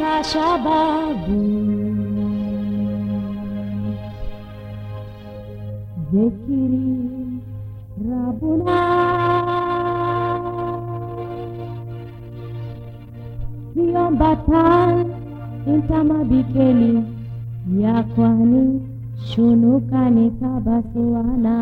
Sasha Babu Zekiri Rabuna Viambatan Intama Bikeli Yakwani Shunukani Kabasuana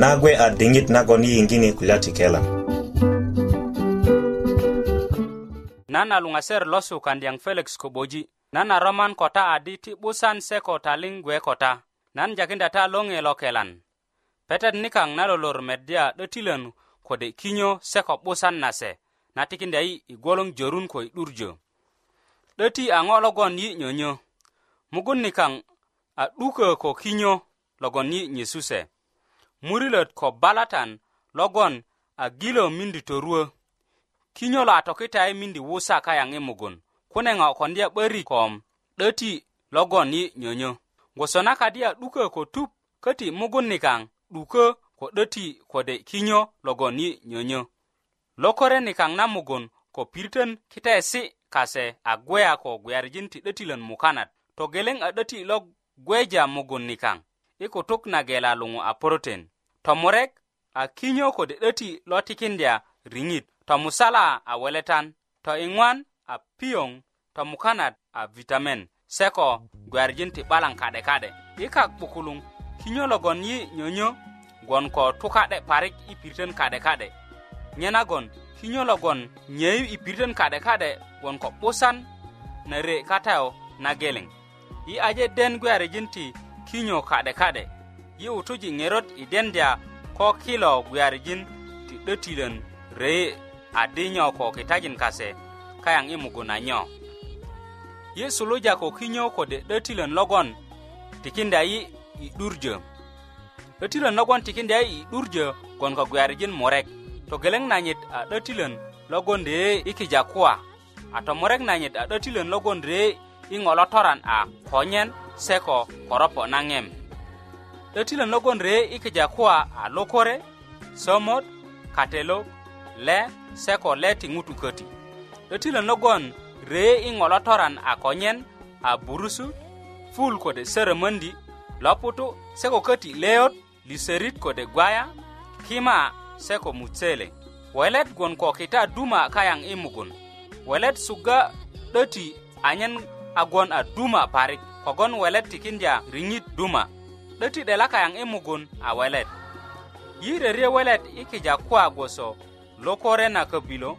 nagwe a dingit nagon yingini kulati kelam nana luŋaser lo sukandiyaŋ felix koboji nana roman kota adi ti 'busan se ko taliŋ gwe kota nan jakinda ta loŋe lo kelan petet nikaŋ na lolor meddya 'dötilön kode kinyo se ko 'busan na se na tikinda yi i gwoloŋ jorun ko i 'durjö 'döti a ŋo logon yi nyönyö mugun nikaŋ a 'dukö ko kinyo logon yi nyesu se murilöt ko balatan logon a gilo mindi toruwö kinyölo a tokitayi mindi wusa kayaŋ i mugun kune ŋo kondya 'börik ko 'döti logon yi nyönyö gwoso na kadi a 'dukö ko tup köti mugun nikaŋ 'dukö ko 'döti kode kinyö logon yi nyönyö lokore nikaŋ na mugun ko piritön kitaesi kase a gweya ko gwiyarijin ti 'dötilön mukanat togeleŋ a 'döti lo gweja mugun nikaŋ i kutuk nageela luŋu a puruten tomurek a kinyo ko de'döti lo tikindya riŋit tomusala a weletan to iŋwan a piyoŋ tomukanat a vitamen se ko gwerjin ti 'balaŋ ka'deka'de i kak 'bukuluŋ kinyo logon yi nyonyo gwon ko tuka'de parik i piritön ka'deka'de nye nagon kinyo logon nyeyu i piritön ka'deka'de gwon ko 'busan nare katayo nageleŋ i aje den gwerjin ti kinyo kade kade yi wutuji ŋerot i dendya ko kilo gwiyarijin ti 'dötilön reyi adi nyo ko kitajin kase kayaŋ i muguna nyo yi suluja ko kinyo kode 'dötilön logon tikinda yi i 'durjö 'dötilön logon tikinda yi i 'durjö gwon ko gwiyarijin murek togeleŋ nanyit a 'dötilön logon reye i kija kuwa a tomurek nanyit a 'dötilön logon reye i ŋolotoran a konyen seko koropo nang'em lotilo nogonre ikijakwa alokore somot katelo le seko le ti ŋutu köti lotilo nogon re i ŋolo toran a konyen a burusu ful kode sörömöndi loputu seko köti leyot liserit kode gwaya kima seko mutsele welet gwon ko kita duma kayaŋ i mugun welet suga döti anyen a gwon a duma parik kogon welet tikindya riŋit duma 'döti 'delaka yaŋ i e mugun a welet yi rerye welet i kija kuwa gboso lokore na köbilo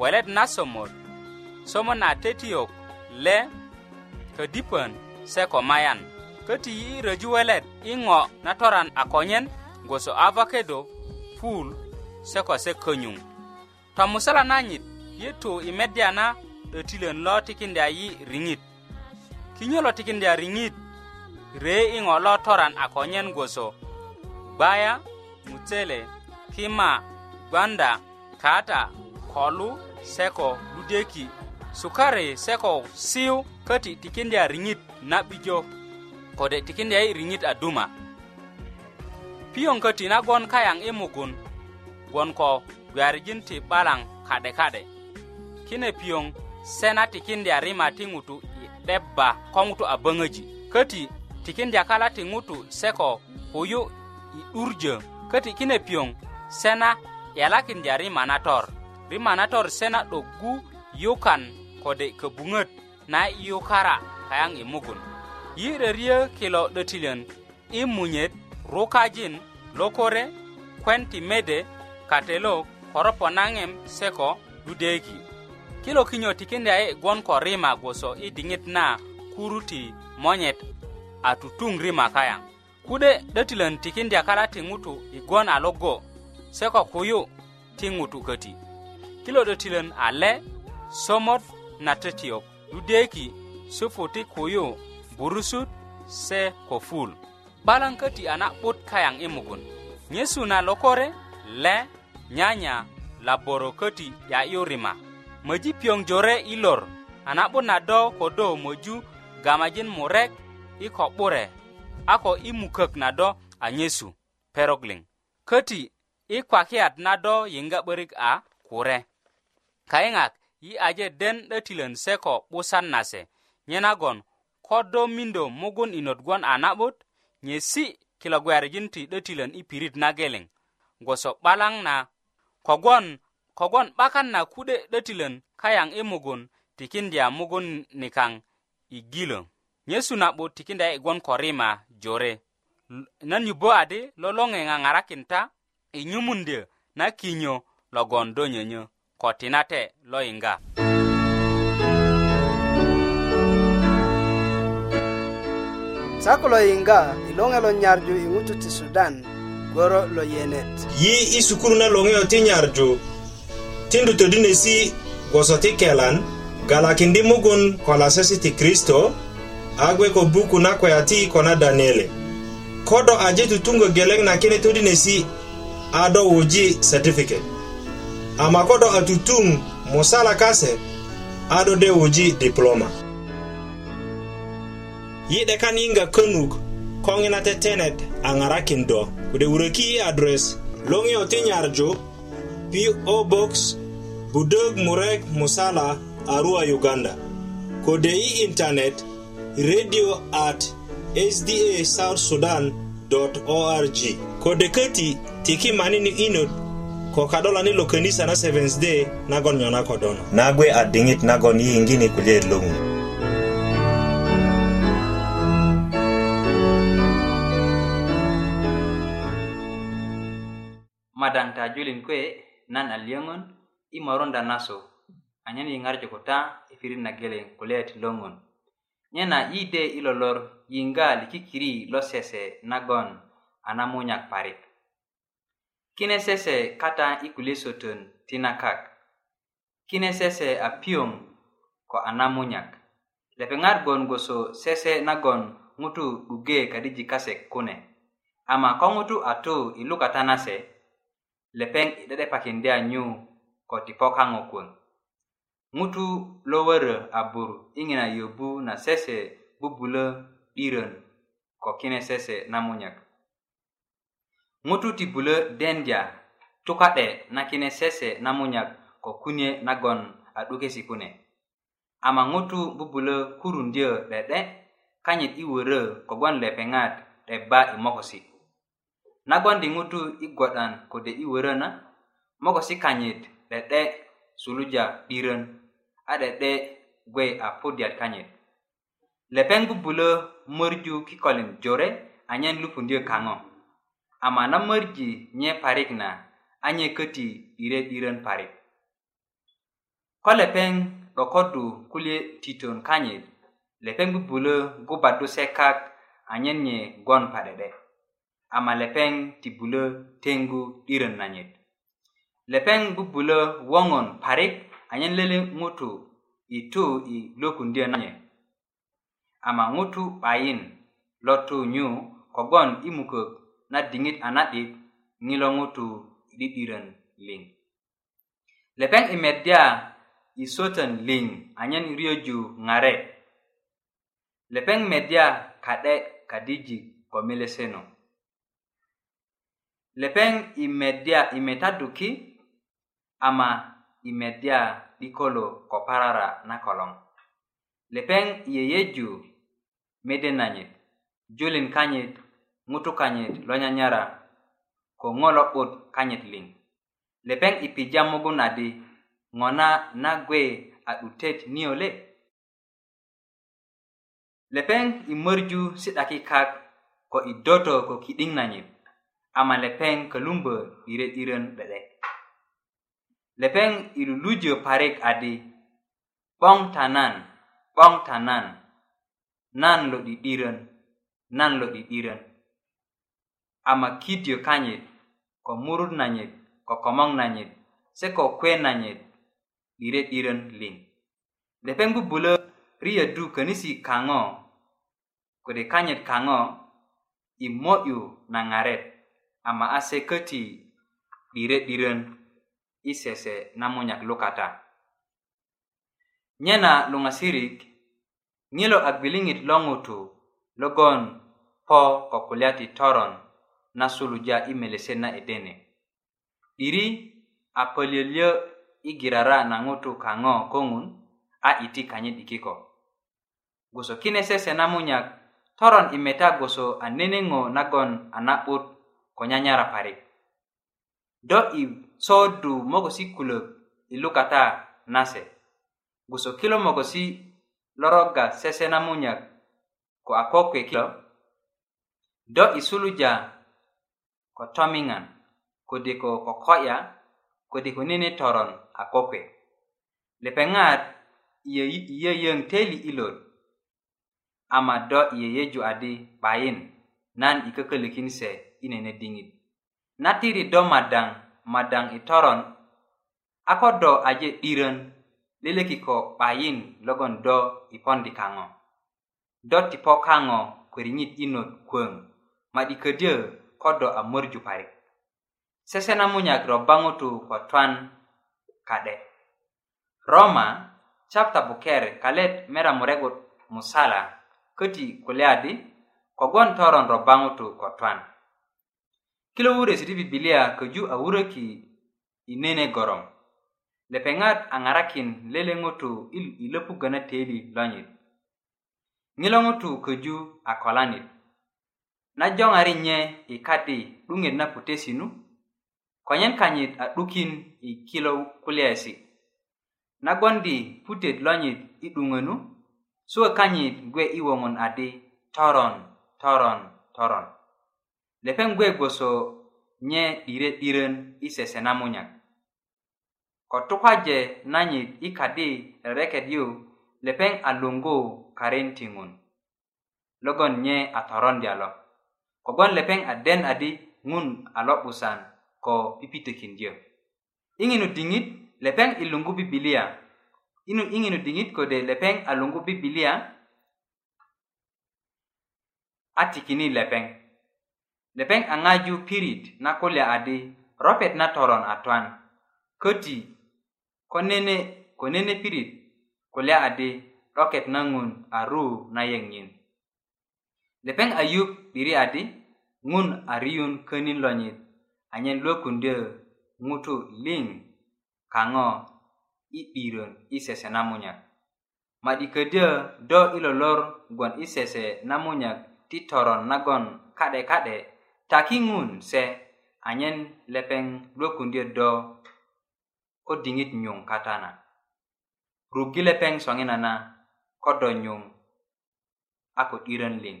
welet na somot somon a tetiyok le ködipön se ko mayan köti yi i röju welet i ŋo na toran a konyen gboso avakedo pul se ko se könyuŋ tomusala nanyit yetu i medya na 'dötilön lo tikindya yi riŋit kinyolo tikindi aring'it re ing'o lo toran akonyen gwoso baya mucele kima gwanda kata kolu seko ludeki sukare seko siu koti tikindi aring'it na bijo kode tikindi ai ring'it aduma piyong koti nagwon kayang imugun gwon ko gwarijin ti balang kade kade kine piyong sena tikindi arima ti ŋutu deba ko ŋutu a böŋöji köti tikindya kala ti ŋutu se ko kuyu i 'durjö köti kine piyoŋ sena yalakindya rimanator rimanator sena 'dogu yukan kode köbuŋöt na yukara kayaŋ i mugun yi rörye kilo 'dötilön i munyet rukajin lokore kwen ti mede katelok koropo naŋem se ko dudeeki kilo kinyo tikende e gwon ko rima gwoso i diŋit na kuruti monyet a tutuŋ rima kayaŋ kude 'dötilön tikindya kala ti ŋutu i gwon a logo se ko kuyu ti ŋutu köti kilo 'dötilön a le somot na tötiyok ludyeki supu ti kuyu burusut se ko ful 'balan köti a na'but kayaŋ i mugun nyesu na lokore le nyanya laboro köti 'ya'yu rima möji piöŋ jore i lor a na'but na do kodo möju gamajin murek i ko'bure a ko i mukök na do a nyesu perok liŋ köti i kwakiyat na do yiŋga 'börik a kure kayiŋak i aje den 'dötilön se ko 'busan nase nye nagon ko do mindo mugun i not gwon a na'but nyesi kilo gwearijin ti 'dötilön i pirit na geleŋ gwoso 'balaŋ na kogwon kogwon 'bakan na kude 'dötilön kayaŋ i e mugun tikindya mugun nikaŋ i gilö nyesu na'but tikindya i e gwon ko rima jore nan yubbö adi lo loŋe ŋaŋarakin ta i e nyumundyö na kinyo logon do nyönyö ko tinate lo yiŋga sako lo yiŋga i loŋe lo nyarju i ŋutu ti sudan gworo lo yenet yi i sukuru na loŋeyo ti nyarju tindu todinesi gboso ti kelan galakindi mugun ko lasesi ti kristo a gbe ko buku na kwaya ti ko na daniele kodo aje tutungo geleŋ na kine todinesi a do wuji satifiket ama kodo a tutuŋ musala kase a do de wuji diploma yi'de kan yiŋga könuk ko ŋina tetenet a ŋarakin do kode wuröki i adres loŋiyo ti nyarju PO Box Budog Murek Musala Arua Uganda kode i internet radio at sda south sudan org kode keti tiki mani ni inut ko kadola ni lokenisa na 7 day nagon nyona kodono nagwe adingit nagon yingini kulie lungu madan ta julin kwe nan a liyöŋön i morunda na su anyen yiŋarju kuta i pirit na geleŋ kulya ti nyena yi de i lolor yiŋga likikiri lo sese nagon a na munyak parik kine sese kata i kulyesutötön tina kak kine sese a piyoŋ ko a na munyak lepeŋat gwon gwoso sese nagon ŋutu guge kadijik kase kune ama ko ŋutu a tu i lukata na se lepeŋ i 'de'depakindi anyu ko ti pokaŋo kuwon ŋutu lo wörö a bur i ŋina yobu na sese bubulö 'dirön ko kine sese na munyak ŋutu ti bulö dendya tuka'de na kine sese na munyak ko kunye nagon a 'dukesi kune ama ŋutu bubulö kurundyö 'de'de kanyit i wörö kogwon lepeŋat 'debba i mokosi nagwandi ŋutu i gwadan kode i wörö na mogo si kanyit de'de suluja 'dirön a de'de gwe a pudiyat kanyit lepeŋ bubulö mörju kikolin jore anyen lupundyö kaŋo ama na mörji nye parik na anye köti 'dire 'dirön parik ko lepeŋ 'dokodu kulye titön kanyit lepeŋ bubulö gubadu se kak anyen nye gwon pa de'de ama lepeŋ ti bulö teŋgu 'dirön nanyit lepeŋ bubulö woŋon parik anyen lele ŋutu i tu i lokundyö nanye ama ŋutu 'bayin lo tu nyu kogwon i mukök na diŋit a na'dit ŋilo ŋutu i 'di'dirön liŋ lepeŋ i medya i sötön liŋ anyen i ryöju ŋaret lepeŋ medya ka'de kadijik ko melesenok lepeŋ i medya i metadu ki ama i medya 'dikolo ko parara na koloŋ lepeŋ i yeyeju mede nanyit julin kanyit ŋutu kanyit lo nyanyara ko ŋo lo'but kanyit liŋ lepeŋ i pija mugun adi ŋo na na gwe a 'dutet niyole lepeŋ i mörju si'daki kak ko i doto ko ki'diŋ nanyit ama lepeŋ kalumbö i re'dirön gbe'de' lepeŋ i lulujö parik adi 'boŋ ta nan 'boŋ ta nan nan lo'di'dirön nan lo'di'dirön ama kidyö kanyit ko murut nanyit ko komoŋ nanyit se ko kwe nanyit i re'dirön liŋ lepeŋ bubulö riyadu könisi kaŋo kode kanyit kaŋo i mo'yu na ŋaret ama ase köti dire 'dirön i sese na munyak lukata nyena luŋasirik ŋilo a gbiliŋit lo ŋutu logon po ko kulya ti toron na suluja i melesiyet na edene 'diri a pölyölyö i girara na ŋutu kaŋo köŋun a iti kanyit i kiko gwoso kine sese na munyak toron i meta gwoso a neneŋo nagon a na'but ko nyanyara parik do i soodu mogo si kulök i lukata nase gwoso kilo mogo si loroga sese na munyak ko a kokwe kilo do i suluja ko tomiŋan kode ko koko'ya kode ko nene toron a kokwe lepeŋat yeyöŋ teli ilot ama do i yeyeju adi bayin nan i kökölökin se nene diŋit na ti ridö madaŋ madaŋ i toron a ko do aje 'dirön lelekiko 'bayin logon do i pondi kaŋo do ti po kaŋo köriŋit i not kwöŋ ma'di ködyö ko do a mörju parik sese na munyak robba ŋutu ko twan ka'de roma chapta buker kalet meramuregut musala köti kulya di kogwon toron robba ŋutu ko twan kilo wurösi ti bibilia köju a wuröki i nene gorom lepeŋat a ŋarakin lele ŋutu i löpuggö na teili lonyit ŋilo ŋutu köju a kolanit na joŋari nye i kadi 'duŋet na putesinu konyen kanyit a 'dukin i kilo kulyaesi nagondi putet lonyit i 'duŋönu suwe kanyit gwe i woŋun adi toron toron toron lepeŋ bge gboso nye 'dire 'dirön i sese na munyak ko tukaje nanyit i kadi rereket yu lepeŋ a luŋgu karin ti ŋun logon nye a torondya lo kogwon lepeŋ a den adi ŋun a lo'busan ko pipitekindyö iŋinu diŋit lepeŋ i luŋgu bibilia inu iŋinu diŋit kode lepeŋ a luŋgu bibilia a tikini lepeŋ lepeŋ a ŋaju pirit na kulya adi ropet na toron atwan köti ko nene ko nene pirit kulya adi 'doket na ŋun a ruu na yeŋiyen lepeŋ ayup 'diri adi ŋun a riyun könin lonyit anyen lwökundyö ŋutu liŋ kaŋo i 'dirön i sese na munyak ma'di ködyö do i lolor gwon i sese na munyak ti toron nagon ka'de ka'de takiŋun se anyen lepeŋ lwökundyöt do ko diŋit nyuŋ kata na rugi lepeŋ soŋina na ko do nyuŋ a ko 'dirön liŋ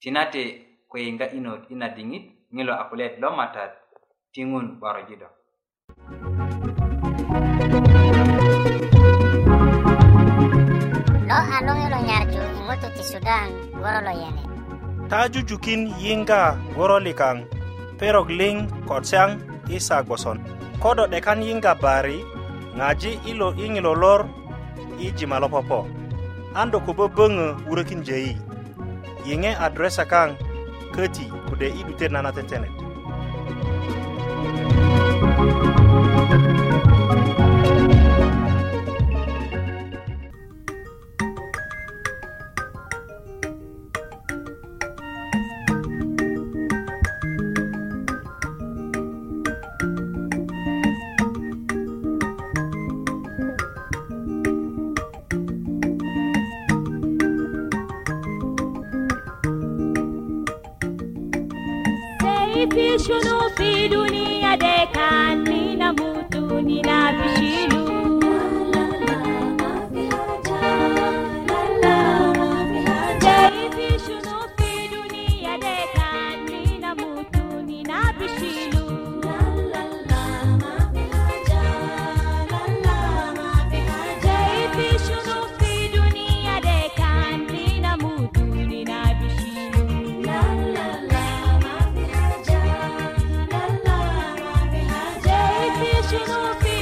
tinate ko yiŋga inot ina diŋit ŋilo a kulyaet lomatat tiŋun 'boroji do lo a loŋilo nyarju i ŋutu ti sudan goro lo yene tajujukin yinga gorolikang perog ling kotsang isa goson kodo dekan yinga bari ngaji ilo ingilo lor iji malopopo ando kubobeng urekin jei yenge adresa kang keti kude ibute nana tetenet 私の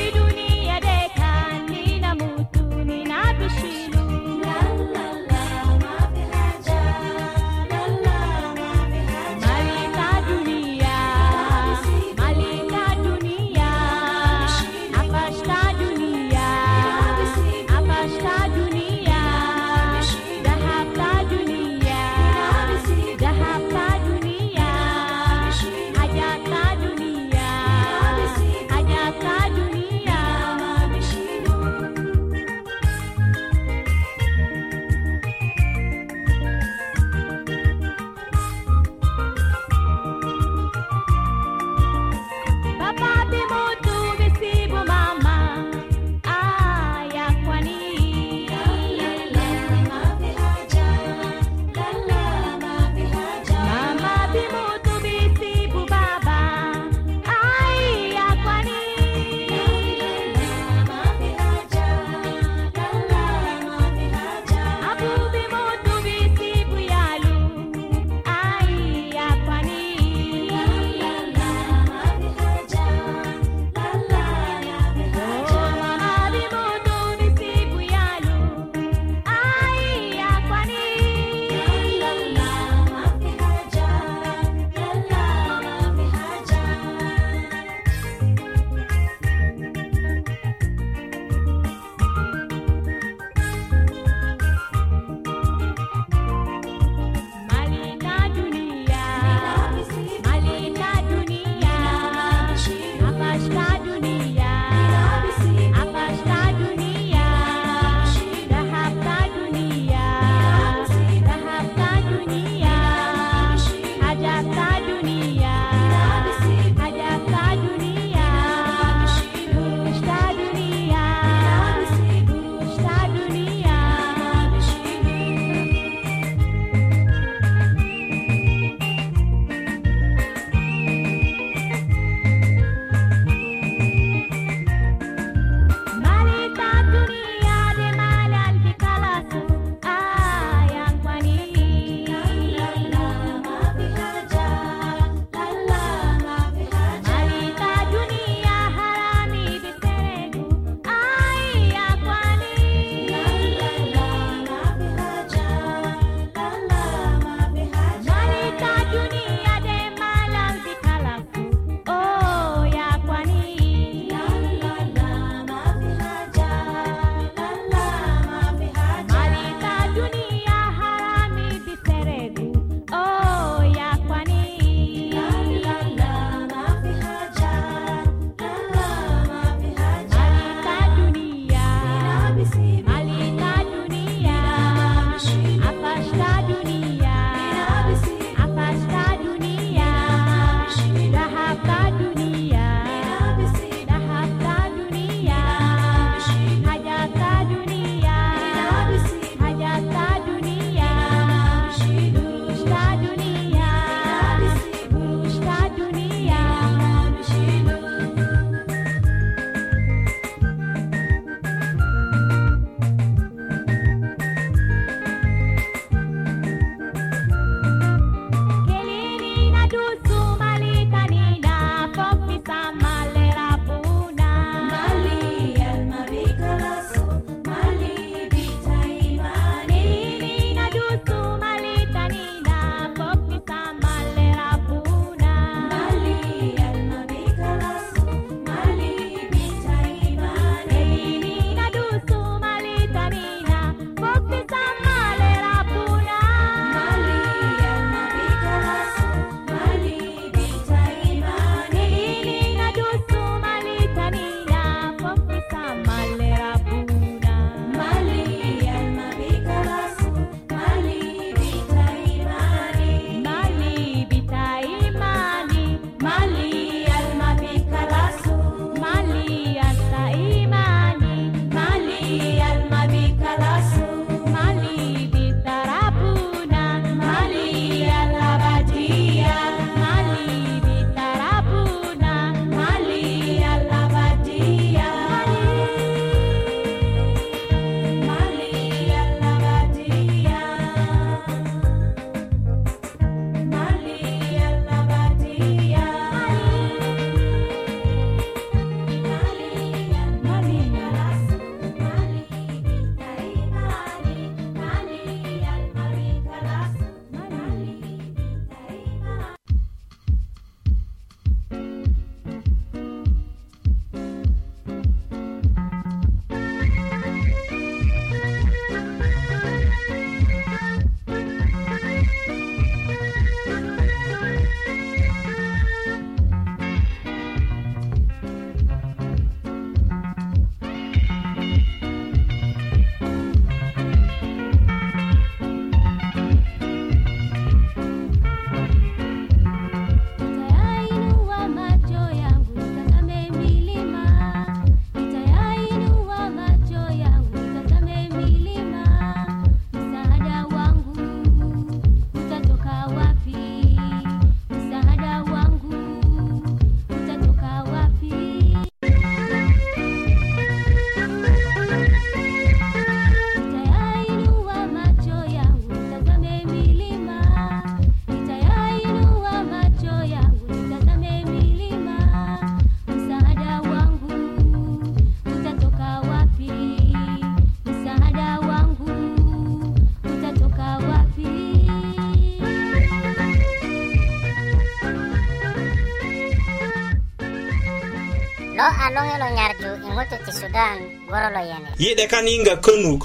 dan gorolo yene yide kan inga könuk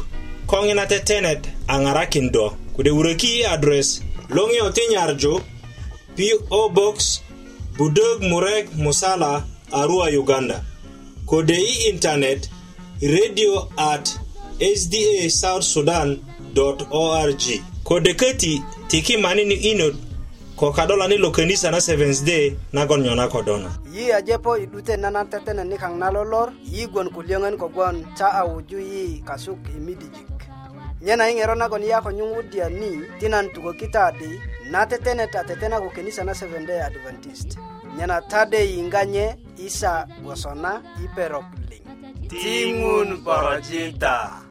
koŋina tetenet a ŋarakin do kode wuröki i adres loŋiyo ti nyarju PO Box budök Murek Musala Arua Uganda kode i intanet radio at sda south sudan org kode köti tiki manini inot ko kadola ni lo kenisa na seventh day nagon nyona kodona yi ajepo idute na tetene ni kang nalolor yi gwon kuliongen kogwon ta awuju yi kasuk imidijik nyena ing'ero nagon yako nyung'udia ni ti nan kitadi na tetene ta tetena ko kenisa na seventh day adventist nyena tade yinganye isa gwosona liŋ ti ŋun porojita